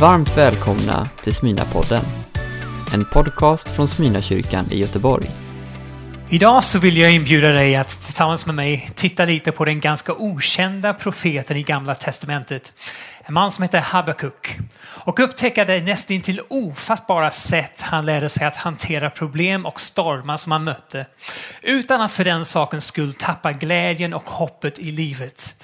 Varmt välkomna till Smyna-podden. En podcast från Smyna-kyrkan i Göteborg. Idag så vill jag inbjuda dig att tillsammans med mig titta lite på den ganska okända profeten i Gamla Testamentet. En man som heter Habakuk. Och upptäcka det nästintill ofattbara sätt han lärde sig att hantera problem och stormar som han mötte. Utan att för den sakens skull tappa glädjen och hoppet i livet.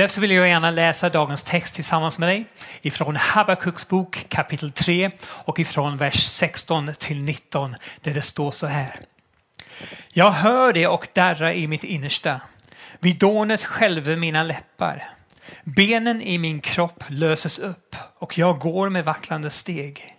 Därför vill jag gärna läsa dagens text tillsammans med dig ifrån Habakuks bok kapitel 3 och ifrån vers 16 till 19 där det står så här. Jag hör det och darrar i mitt innersta. Vid dånet skälver mina läppar. Benen i min kropp löses upp och jag går med vacklande steg.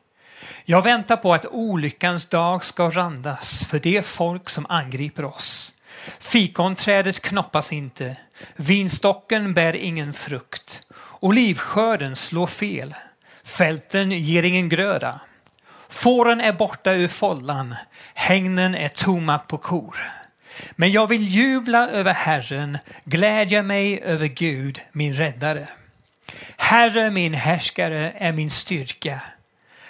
Jag väntar på att olyckans dag ska randas för det folk som angriper oss. Fikonträdet knoppas inte, vinstocken bär ingen frukt, olivskörden slår fel, fälten ger ingen gröda. Fåren är borta ur follan, hängnen är tomma på kor. Men jag vill jubla över Herren, glädja mig över Gud, min räddare. Herre, min härskare, är min styrka.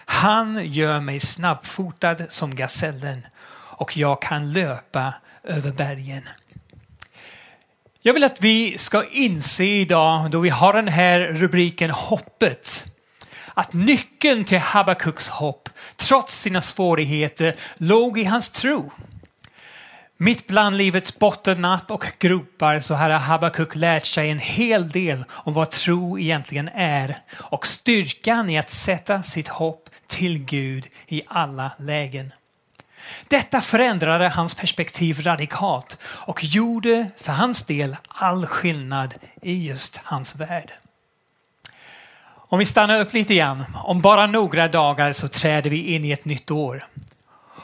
Han gör mig snabbfotad som gasellen och jag kan löpa över bergen. Jag vill att vi ska inse idag, då vi har den här rubriken Hoppet, att nyckeln till Habakuks hopp, trots sina svårigheter, låg i hans tro. Mitt bland livets bottennapp och gropar så har Habakuk lärt sig en hel del om vad tro egentligen är och styrkan i att sätta sitt hopp till Gud i alla lägen. Detta förändrade hans perspektiv radikalt och gjorde för hans del all skillnad i just hans värld. Om vi stannar upp lite grann, om bara några dagar så träder vi in i ett nytt år.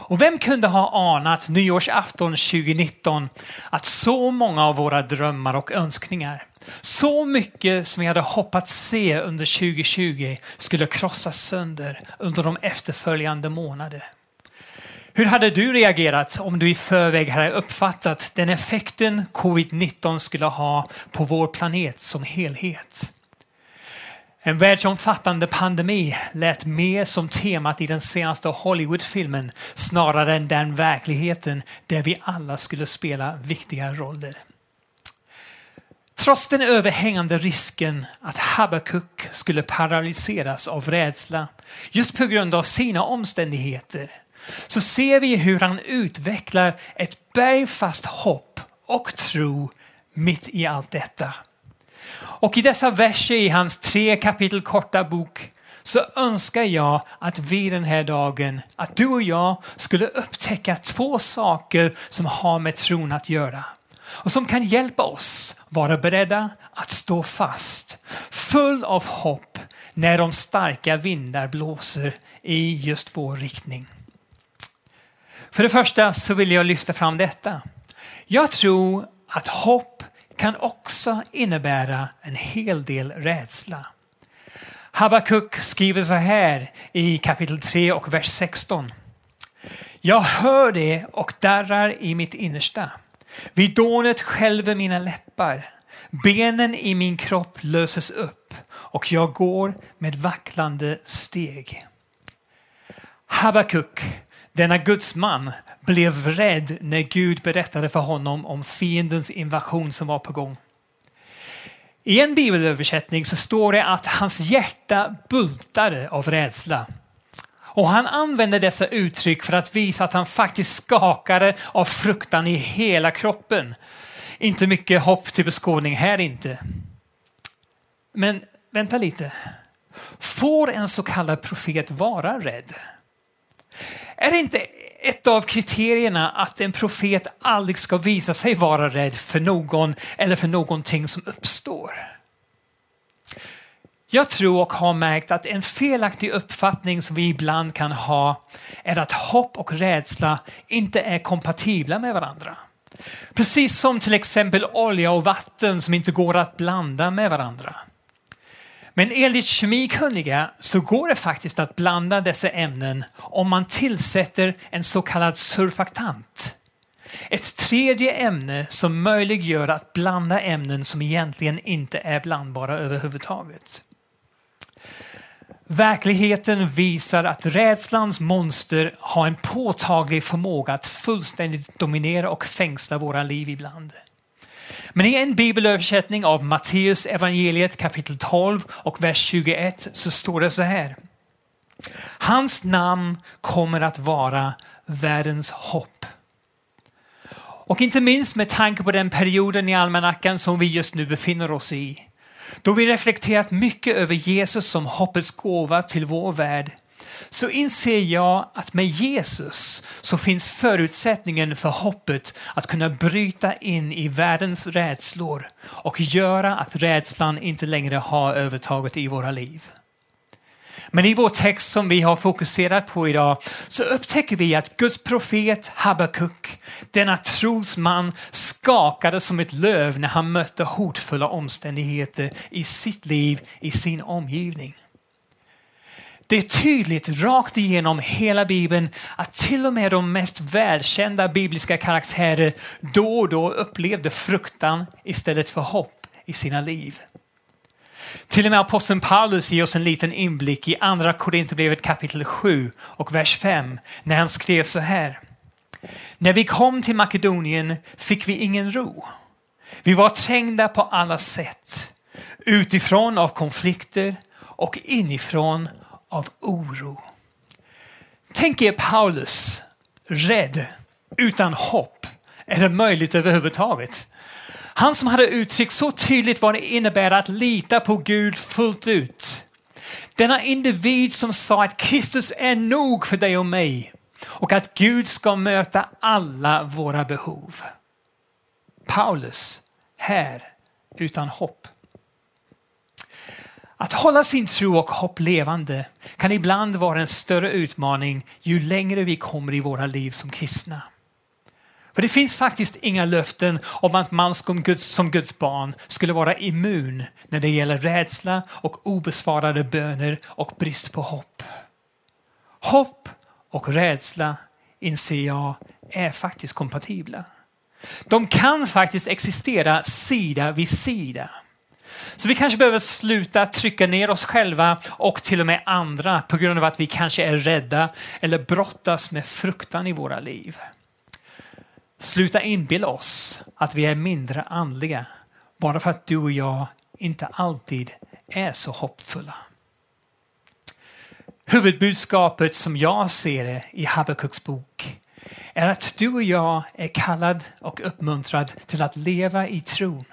Och vem kunde ha anat nyårsafton 2019 att så många av våra drömmar och önskningar, så mycket som vi hade hoppats se under 2020 skulle krossas sönder under de efterföljande månaderna. Hur hade du reagerat om du i förväg hade uppfattat den effekten covid-19 skulle ha på vår planet som helhet? En världsomfattande pandemi lät mer som temat i den senaste Hollywoodfilmen snarare än den verkligheten där vi alla skulle spela viktiga roller. Trots den överhängande risken att Habakuk skulle paralyseras av rädsla just på grund av sina omständigheter så ser vi hur han utvecklar ett bergfast hopp och tro mitt i allt detta. Och i dessa verser i hans tre kapitel korta bok så önskar jag att vi den här dagen, att du och jag skulle upptäcka två saker som har med tron att göra och som kan hjälpa oss vara beredda att stå fast, full av hopp när de starka vindar blåser i just vår riktning. För det första så vill jag lyfta fram detta. Jag tror att hopp kan också innebära en hel del rädsla. Habakuk skriver så här i kapitel 3 och vers 16. Jag hör det och darrar i mitt innersta. Vid dånet skälver mina läppar. Benen i min kropp löses upp och jag går med vacklande steg. Habakuk denna gudsman blev rädd när Gud berättade för honom om fiendens invasion som var på gång. I en bibelöversättning så står det att hans hjärta bultade av rädsla. Och han använde dessa uttryck för att visa att han faktiskt skakade av fruktan i hela kroppen. Inte mycket hopp till beskådning här inte. Men vänta lite. Får en så kallad profet vara rädd? Är det inte ett av kriterierna att en profet aldrig ska visa sig vara rädd för någon eller för någonting som uppstår? Jag tror och har märkt att en felaktig uppfattning som vi ibland kan ha är att hopp och rädsla inte är kompatibla med varandra. Precis som till exempel olja och vatten som inte går att blanda med varandra. Men enligt kemikunniga så går det faktiskt att blanda dessa ämnen om man tillsätter en så kallad surfaktant. Ett tredje ämne som möjliggör att blanda ämnen som egentligen inte är blandbara överhuvudtaget. Verkligheten visar att rädslans monster har en påtaglig förmåga att fullständigt dominera och fängsla våra liv ibland. Men i en bibelöversättning av Matteus evangeliet kapitel 12 och vers 21 så står det så här. Hans namn kommer att vara världens hopp. Och inte minst med tanke på den perioden i almanackan som vi just nu befinner oss i. Då vi reflekterat mycket över Jesus som hoppets gåva till vår värld så inser jag att med Jesus så finns förutsättningen för hoppet att kunna bryta in i världens rädslor och göra att rädslan inte längre har övertaget i våra liv. Men i vår text som vi har fokuserat på idag så upptäcker vi att Guds profet Habakuk, denna trosman, skakade som ett löv när han mötte hotfulla omständigheter i sitt liv, i sin omgivning. Det är tydligt rakt igenom hela Bibeln att till och med de mest välkända bibliska karaktärer då och då upplevde fruktan istället för hopp i sina liv. Till och med aposteln Paulus ger oss en liten inblick i andra Korinthierbrevet kapitel 7 och vers 5 när han skrev så här. När vi kom till Makedonien fick vi ingen ro. Vi var trängda på alla sätt. Utifrån av konflikter och inifrån av oro. Tänk er Paulus, rädd, utan hopp. Är det möjligt överhuvudtaget? Han som hade uttryckt så tydligt vad det innebär att lita på Gud fullt ut. Denna individ som sa att Kristus är nog för dig och mig och att Gud ska möta alla våra behov. Paulus, här utan hopp. Att hålla sin tro och hopp levande kan ibland vara en större utmaning ju längre vi kommer i våra liv som kristna. För det finns faktiskt inga löften om att man som Guds, som Guds barn skulle vara immun när det gäller rädsla och obesvarade böner och brist på hopp. Hopp och rädsla, inser jag, är faktiskt kompatibla. De kan faktiskt existera sida vid sida. Så vi kanske behöver sluta trycka ner oss själva och till och med andra på grund av att vi kanske är rädda eller brottas med fruktan i våra liv. Sluta inbilla oss att vi är mindre andliga bara för att du och jag inte alltid är så hoppfulla. Huvudbudskapet som jag ser det i Habakuks bok är att du och jag är kallad och uppmuntrad till att leva i tron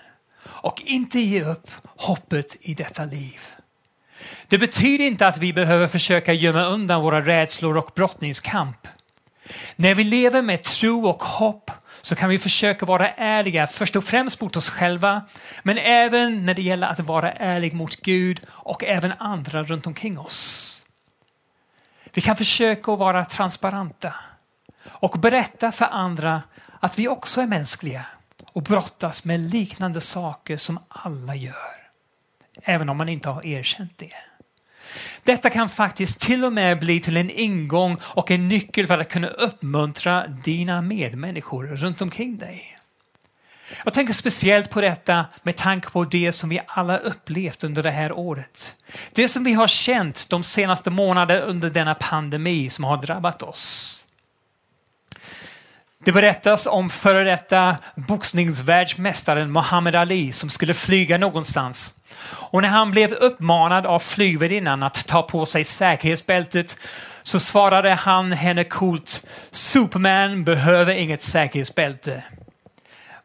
och inte ge upp hoppet i detta liv. Det betyder inte att vi behöver försöka gömma undan våra rädslor och brottningskamp. När vi lever med tro och hopp så kan vi försöka vara ärliga först och främst mot oss själva men även när det gäller att vara ärlig mot Gud och även andra runt omkring oss. Vi kan försöka vara transparenta och berätta för andra att vi också är mänskliga och brottas med liknande saker som alla gör. Även om man inte har erkänt det. Detta kan faktiskt till och med bli till en ingång och en nyckel för att kunna uppmuntra dina medmänniskor runt omkring dig. Jag tänker speciellt på detta med tanke på det som vi alla upplevt under det här året. Det som vi har känt de senaste månaderna under denna pandemi som har drabbat oss. Det berättas om före detta boxningsvärldsmästaren Muhammad Ali som skulle flyga någonstans. Och när han blev uppmanad av flygvärdinnan att ta på sig säkerhetsbältet så svarade han henne coolt Superman behöver inget säkerhetsbälte.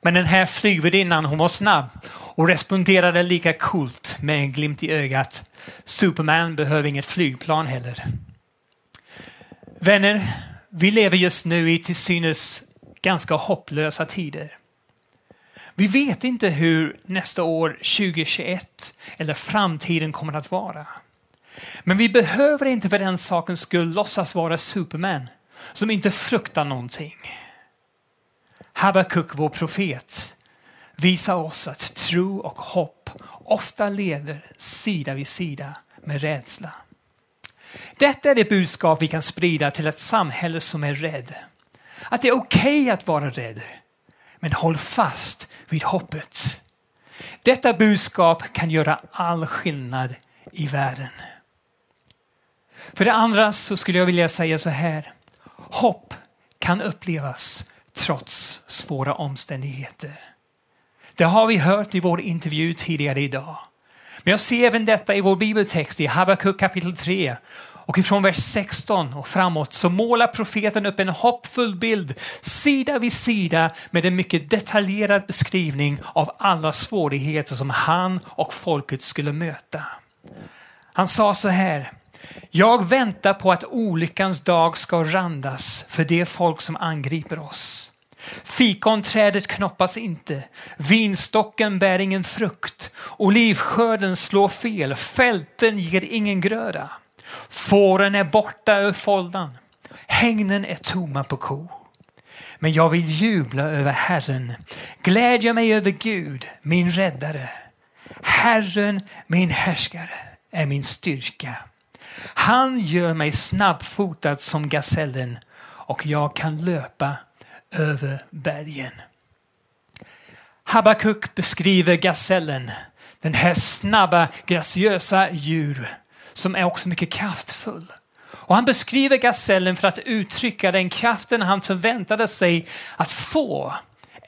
Men den här flygvärdinnan hon var snabb och responderade lika coolt med en glimt i ögat. Superman behöver inget flygplan heller. Vänner, vi lever just nu i till synes ganska hopplösa tider. Vi vet inte hur nästa år 2021 eller framtiden kommer att vara. Men vi behöver inte för den sakens skull låtsas vara Superman som inte fruktar någonting. Habakuk, vår profet, visar oss att tro och hopp ofta leder sida vid sida med rädsla. Detta är det budskap vi kan sprida till ett samhälle som är rädd. Att det är okej okay att vara rädd. Men håll fast vid hoppet. Detta budskap kan göra all skillnad i världen. För det andra så skulle jag vilja säga så här. Hopp kan upplevas trots svåra omständigheter. Det har vi hört i vår intervju tidigare idag. Men jag ser även detta i vår bibeltext i Habakuk kapitel 3 och ifrån vers 16 och framåt så målar profeten upp en hoppfull bild sida vid sida med en mycket detaljerad beskrivning av alla svårigheter som han och folket skulle möta. Han sa så här. Jag väntar på att olyckans dag ska randas för det folk som angriper oss. Fikonträdet knoppas inte, vinstocken bär ingen frukt, olivskörden slår fel, fälten ger ingen gröda. Fåren är borta ur foldan, hängnen är tomma på ko. Men jag vill jubla över Herren, glädja mig över Gud, min räddare. Herren, min härskare, är min styrka. Han gör mig snabbfotad som gasellen och jag kan löpa över bergen. Habakuk beskriver gasellen, den här snabba, graciösa djur som är också mycket kraftfull. Och han beskriver gasellen för att uttrycka den kraften han förväntade sig att få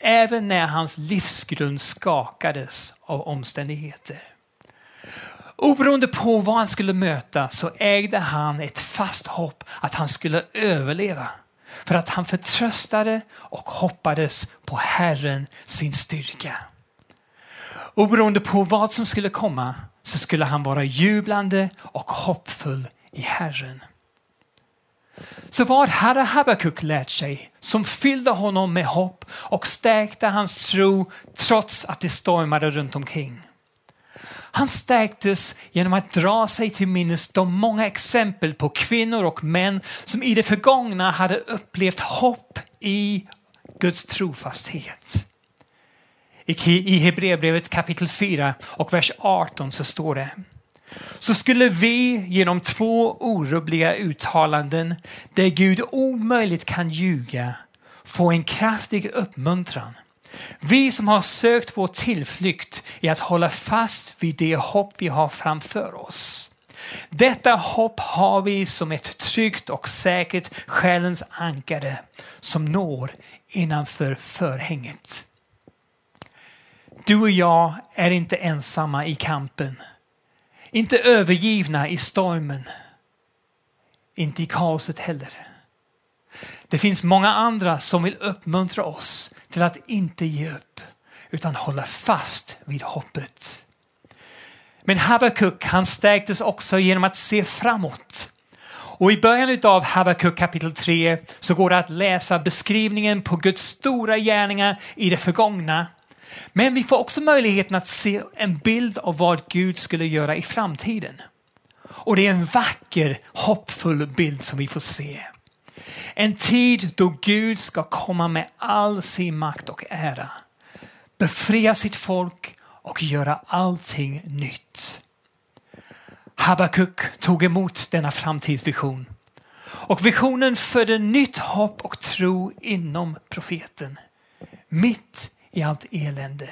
även när hans livsgrund skakades av omständigheter. Oberoende på vad han skulle möta så ägde han ett fast hopp att han skulle överleva. För att han förtröstade och hoppades på Herren, sin styrka. Oberoende på vad som skulle komma så skulle han vara jublande och hoppfull i Herren. Så vad hade Habakuk lärt sig som fyllde honom med hopp och stärkte hans tro trots att det stormade runt omkring? Han stärktes genom att dra sig till minnes de många exempel på kvinnor och män som i det förgångna hade upplevt hopp i Guds trofasthet. I Hebreerbrevet kapitel 4 och vers 18 så står det så skulle vi genom två orubbliga uttalanden där Gud omöjligt kan ljuga få en kraftig uppmuntran vi som har sökt vår tillflykt i att hålla fast vid det hopp vi har framför oss. Detta hopp har vi som ett tryggt och säkert själens ankare som når innanför förhänget. Du och jag är inte ensamma i kampen. Inte övergivna i stormen. Inte i kaoset heller. Det finns många andra som vill uppmuntra oss till att inte ge upp utan hålla fast vid hoppet. Men Habakuk han stärktes också genom att se framåt. Och i början av Habakuk kapitel 3 så går det att läsa beskrivningen på Guds stora gärningar i det förgångna. Men vi får också möjligheten att se en bild av vad Gud skulle göra i framtiden. Och det är en vacker, hoppfull bild som vi får se. En tid då Gud ska komma med all sin makt och ära. Befria sitt folk och göra allting nytt. Habakuk tog emot denna framtidsvision. Och visionen födde nytt hopp och tro inom profeten. Mitt i allt elände.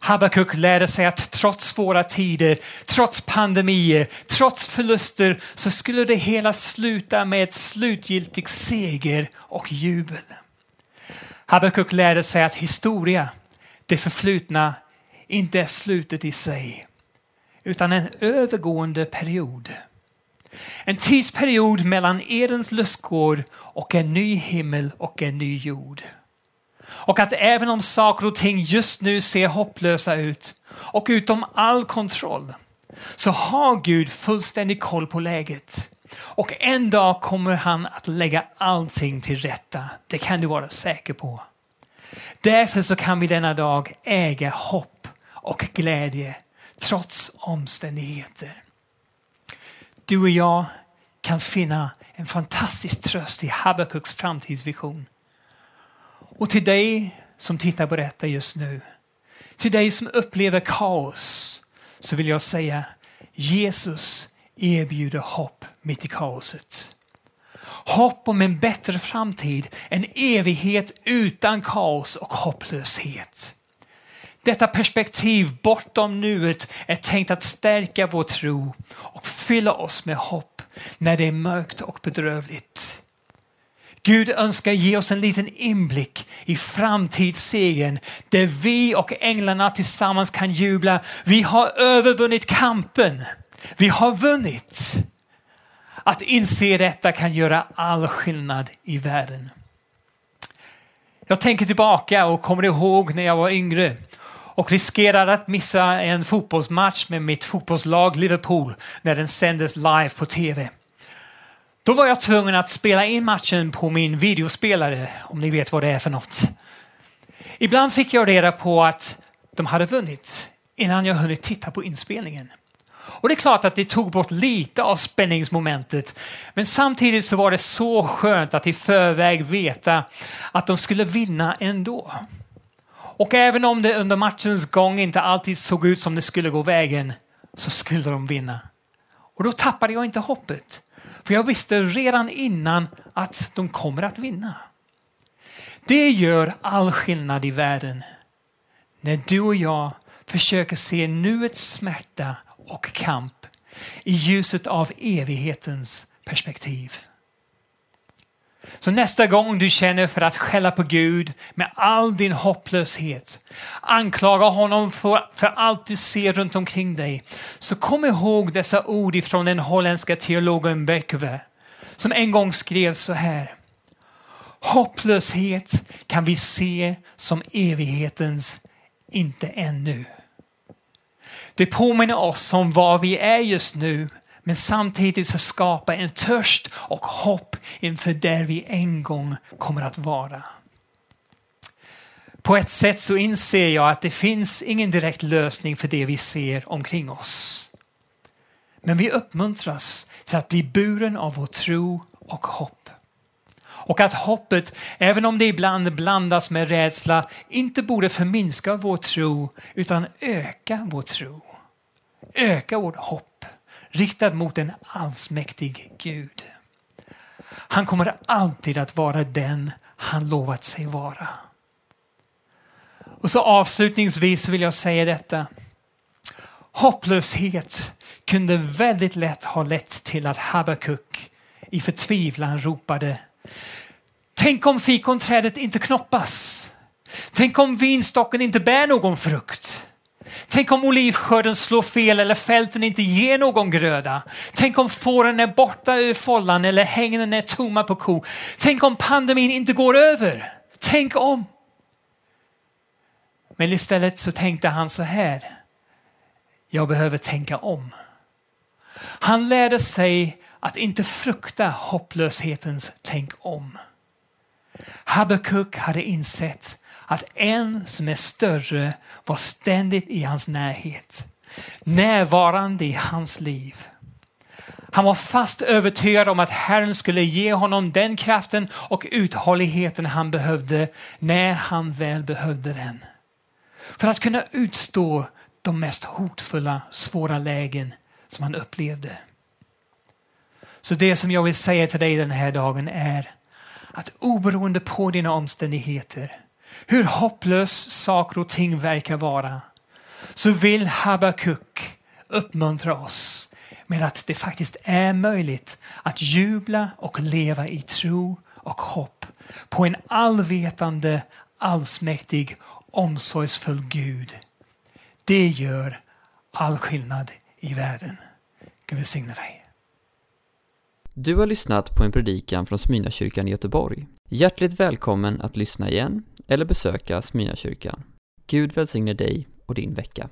Habakuk lärde sig att trots svåra tider, trots pandemier, trots förluster så skulle det hela sluta med ett slutgiltig seger och jubel. Habakuk lärde sig att historia, det förflutna, inte är slutet i sig utan en övergående period. En tidsperiod mellan Edens lustgård och en ny himmel och en ny jord. Och att även om saker och ting just nu ser hopplösa ut och utom all kontroll så har Gud fullständig koll på läget. Och en dag kommer han att lägga allting till rätta. Det kan du vara säker på. Därför så kan vi denna dag äga hopp och glädje trots omständigheter. Du och jag kan finna en fantastisk tröst i Habakuks framtidsvision. Och till dig som tittar på detta just nu, till dig som upplever kaos, så vill jag säga Jesus erbjuder hopp mitt i kaoset. Hopp om en bättre framtid, en evighet utan kaos och hopplöshet. Detta perspektiv bortom nuet är tänkt att stärka vår tro och fylla oss med hopp när det är mörkt och bedrövligt. Gud önskar ge oss en liten inblick i framtidssegern där vi och änglarna tillsammans kan jubla. Vi har övervunnit kampen. Vi har vunnit. Att inse detta kan göra all skillnad i världen. Jag tänker tillbaka och kommer ihåg när jag var yngre och riskerade att missa en fotbollsmatch med mitt fotbollslag Liverpool när den sändes live på tv. Då var jag tvungen att spela in matchen på min videospelare, om ni vet vad det är för något. Ibland fick jag reda på att de hade vunnit innan jag hunnit titta på inspelningen. Och det är klart att det tog bort lite av spänningsmomentet. Men samtidigt så var det så skönt att i förväg veta att de skulle vinna ändå. Och även om det under matchens gång inte alltid såg ut som det skulle gå vägen så skulle de vinna. Och då tappade jag inte hoppet. För jag visste redan innan att de kommer att vinna. Det gör all skillnad i världen. När du och jag försöker se nuets smärta och kamp i ljuset av evighetens perspektiv. Så nästa gång du känner för att skälla på Gud med all din hopplöshet, anklaga honom för, för allt du ser runt omkring dig, så kom ihåg dessa ord ifrån den holländska teologen Berkove som en gång skrev så här. Hopplöshet kan vi se som evighetens inte ännu. Det påminner oss om var vi är just nu men samtidigt så skapar en törst och hopp inför där vi en gång kommer att vara. På ett sätt så inser jag att det finns ingen direkt lösning för det vi ser omkring oss. Men vi uppmuntras till att bli buren av vår tro och hopp. Och att hoppet, även om det ibland blandas med rädsla, inte borde förminska vår tro utan öka vår tro. Öka vårt hopp riktad mot en allsmäktig Gud. Han kommer alltid att vara den han lovat sig vara. Och så avslutningsvis vill jag säga detta. Hopplöshet kunde väldigt lätt ha lett till att Habakuk i förtvivlan ropade Tänk om fikonträdet inte knoppas. Tänk om vinstocken inte bär någon frukt. Tänk om olivskörden slår fel eller fälten inte ger någon gröda. Tänk om fåren är borta ur follan eller hängnen är tomma på ko. Tänk om pandemin inte går över. Tänk om. Men istället så tänkte han så här. Jag behöver tänka om. Han lärde sig att inte frukta hopplöshetens tänk om. Habakuk hade insett att en som är större var ständigt i hans närhet, närvarande i hans liv. Han var fast övertygad om att Herren skulle ge honom den kraften och uthålligheten han behövde när han väl behövde den. För att kunna utstå de mest hotfulla, svåra lägen som han upplevde. Så det som jag vill säga till dig den här dagen är att oberoende på dina omständigheter, hur hopplös saker och ting verkar vara, så vill Habakuk uppmuntra oss med att det faktiskt är möjligt att jubla och leva i tro och hopp på en allvetande, allsmäktig, omsorgsfull Gud. Det gör all skillnad i världen. Gud välsigne dig. Du har lyssnat på en predikan från Smyrnakyrkan i Göteborg. Hjärtligt välkommen att lyssna igen eller besöka Smyrnakyrkan. Gud välsigne dig och din vecka.